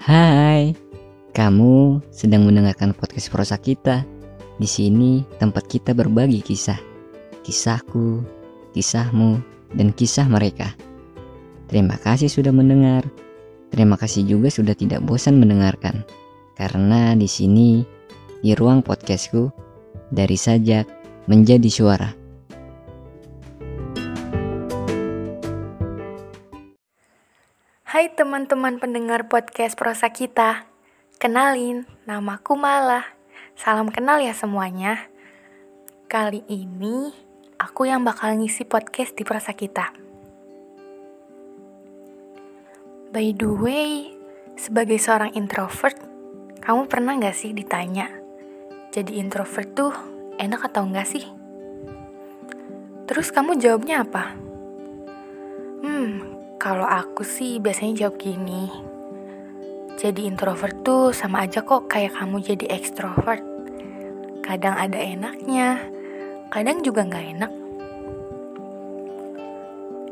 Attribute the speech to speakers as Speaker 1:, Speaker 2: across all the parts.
Speaker 1: Hai, kamu sedang mendengarkan podcast prosa kita. Di sini tempat kita berbagi kisah, kisahku, kisahmu, dan kisah mereka. Terima kasih sudah mendengar. Terima kasih juga sudah tidak bosan mendengarkan. Karena di sini, di ruang podcastku, dari sajak menjadi suara.
Speaker 2: Hai teman-teman pendengar podcast prosa kita. Kenalin, namaku Malah. Salam kenal ya semuanya. Kali ini aku yang bakal ngisi podcast di prosa kita. By the way, sebagai seorang introvert, kamu pernah gak sih ditanya, jadi introvert tuh enak atau enggak sih? Terus kamu jawabnya apa? Kalau aku sih biasanya jawab gini. Jadi introvert tuh sama aja kok kayak kamu jadi ekstrovert. Kadang ada enaknya, kadang juga nggak enak.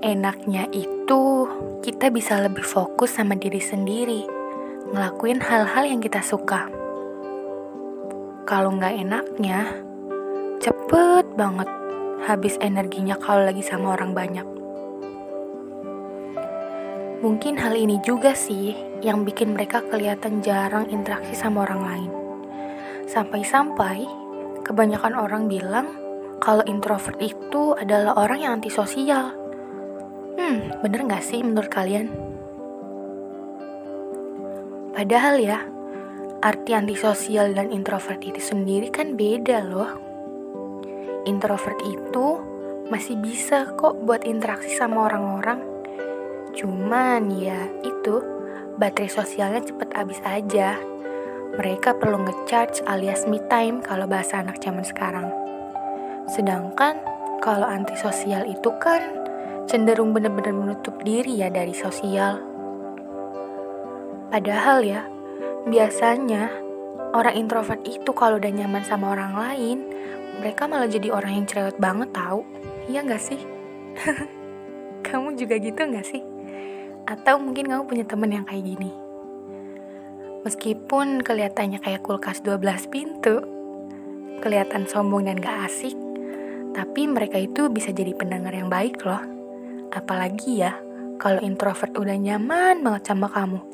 Speaker 2: Enaknya itu kita bisa lebih fokus sama diri sendiri, ngelakuin hal-hal yang kita suka. Kalau nggak enaknya, cepet banget habis energinya kalau lagi sama orang banyak. Mungkin hal ini juga sih yang bikin mereka kelihatan jarang interaksi sama orang lain. Sampai-sampai kebanyakan orang bilang kalau introvert itu adalah orang yang antisosial. Hmm, bener gak sih menurut kalian? Padahal ya, arti antisosial dan introvert itu sendiri kan beda loh. Introvert itu masih bisa kok buat interaksi sama orang-orang. Cuman ya itu, baterai sosialnya cepet habis aja. Mereka perlu ngecharge alias me time kalau bahasa anak zaman sekarang. Sedangkan kalau antisosial itu kan cenderung benar-benar menutup diri ya dari sosial. Padahal ya, biasanya orang introvert itu kalau udah nyaman sama orang lain, mereka malah jadi orang yang cerewet banget tahu. Iya gak sih? kamu juga gitu gak sih? Atau mungkin kamu punya temen yang kayak gini? Meskipun kelihatannya kayak kulkas 12 pintu, kelihatan sombong dan gak asik, tapi mereka itu bisa jadi pendengar yang baik loh. Apalagi ya, kalau introvert udah nyaman banget sama kamu,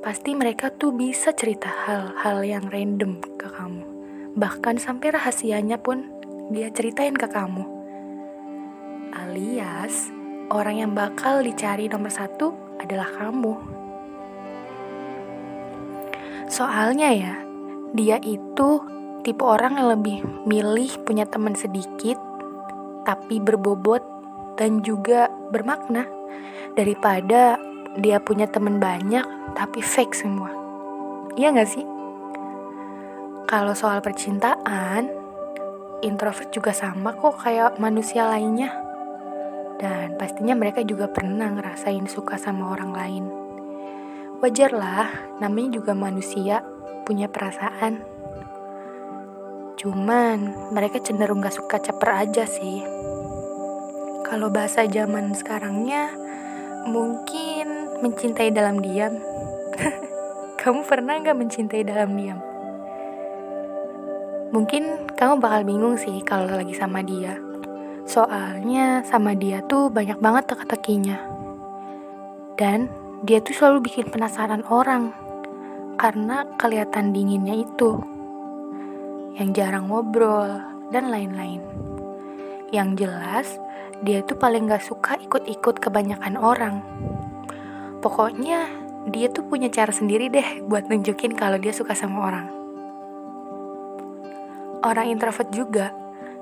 Speaker 2: pasti mereka tuh bisa cerita hal-hal yang random ke kamu. Bahkan sampai rahasianya pun dia ceritain ke kamu. Alias, orang yang bakal dicari nomor satu adalah kamu. Soalnya ya, dia itu tipe orang yang lebih milih punya teman sedikit, tapi berbobot dan juga bermakna, daripada dia punya teman banyak tapi fake semua. Iya gak sih? Kalau soal percintaan, introvert juga sama kok kayak manusia lainnya. Dan pastinya mereka juga pernah ngerasain suka sama orang lain. Wajar lah, namanya juga manusia, punya perasaan. Cuman, mereka cenderung gak suka caper aja sih. Kalau bahasa zaman sekarangnya, mungkin mencintai dalam diam. kamu pernah gak mencintai dalam diam? Mungkin kamu bakal bingung sih kalau lagi sama dia. Soalnya sama dia tuh banyak banget teka-tekinya. Dan dia tuh selalu bikin penasaran orang. Karena kelihatan dinginnya itu. Yang jarang ngobrol dan lain-lain. Yang jelas, dia tuh paling gak suka ikut-ikut kebanyakan orang. Pokoknya, dia tuh punya cara sendiri deh buat nunjukin kalau dia suka sama orang. Orang introvert juga,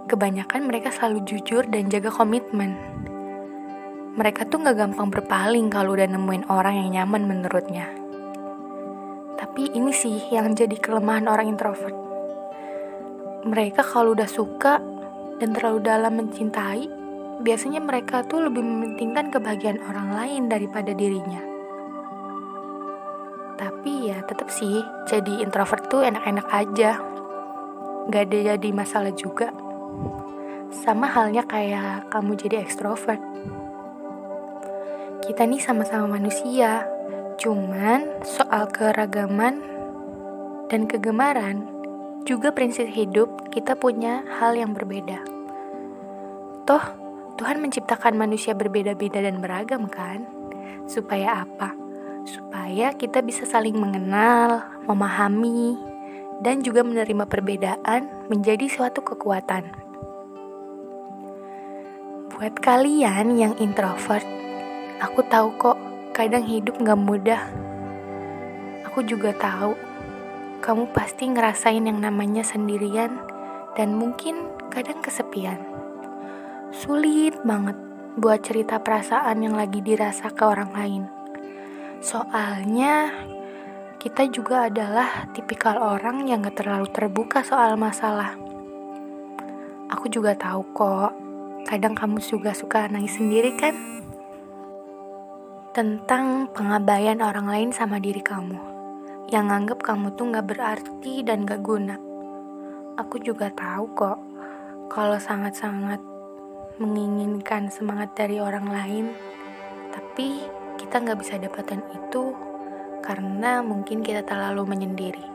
Speaker 2: kebanyakan mereka selalu jujur dan jaga komitmen. Mereka tuh gak gampang berpaling kalau udah nemuin orang yang nyaman menurutnya. Tapi ini sih yang jadi kelemahan orang introvert. Mereka kalau udah suka dan terlalu dalam mencintai, biasanya mereka tuh lebih mementingkan kebahagiaan orang lain daripada dirinya. Tapi ya tetap sih, jadi introvert tuh enak-enak aja. Gak ada jadi masalah juga. Sama halnya kayak kamu jadi ekstrovert. Kita nih sama-sama manusia, Cuman soal keragaman dan kegemaran juga prinsip hidup kita punya hal yang berbeda. Toh, Tuhan menciptakan manusia berbeda-beda dan beragam kan? Supaya apa? Supaya kita bisa saling mengenal, memahami, dan juga menerima perbedaan menjadi suatu kekuatan. Buat kalian yang introvert, aku tahu kok kadang hidup gak mudah. Aku juga tahu, kamu pasti ngerasain yang namanya sendirian dan mungkin kadang kesepian. Sulit banget buat cerita perasaan yang lagi dirasa ke orang lain. Soalnya kita juga adalah tipikal orang yang gak terlalu terbuka soal masalah. Aku juga tahu kok, kadang kamu juga suka nangis sendiri kan? tentang pengabaian orang lain sama diri kamu yang nganggep kamu tuh gak berarti dan gak guna. Aku juga tahu kok kalau sangat-sangat menginginkan semangat dari orang lain, tapi kita gak bisa dapatkan itu karena mungkin kita terlalu menyendiri.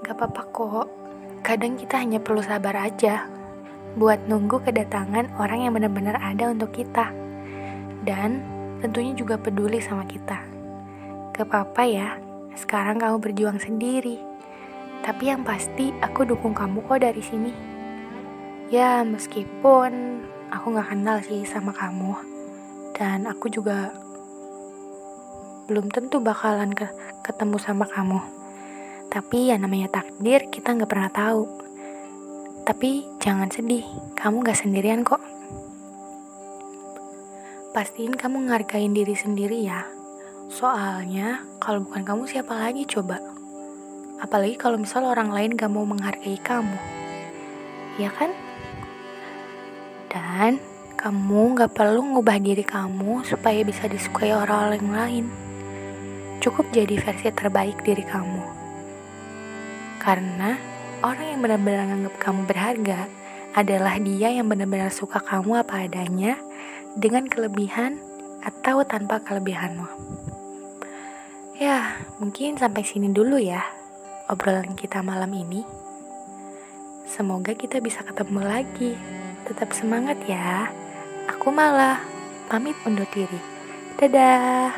Speaker 2: Gak apa-apa kok, kadang kita hanya perlu sabar aja buat nunggu kedatangan orang yang benar-benar ada untuk kita dan tentunya juga peduli sama kita. Gak apa-apa ya, sekarang kamu berjuang sendiri. Tapi yang pasti aku dukung kamu kok dari sini. Ya meskipun aku gak kenal sih sama kamu. Dan aku juga belum tentu bakalan ke ketemu sama kamu. Tapi ya namanya takdir kita gak pernah tahu. Tapi jangan sedih, kamu gak sendirian kok. Pastiin kamu ngargain diri sendiri ya. Soalnya, kalau bukan kamu siapa lagi coba? Apalagi kalau misal orang lain gak mau menghargai kamu. Ya kan? Dan kamu gak perlu ngubah diri kamu supaya bisa disukai orang-orang lain. Cukup jadi versi terbaik diri kamu. Karena orang yang benar-benar nganggap kamu berharga adalah dia yang benar-benar suka kamu apa adanya dengan kelebihan atau tanpa kelebihanmu. Ya, mungkin sampai sini dulu ya obrolan kita malam ini. Semoga kita bisa ketemu lagi. Tetap semangat ya. Aku malah pamit undur diri. Dadah.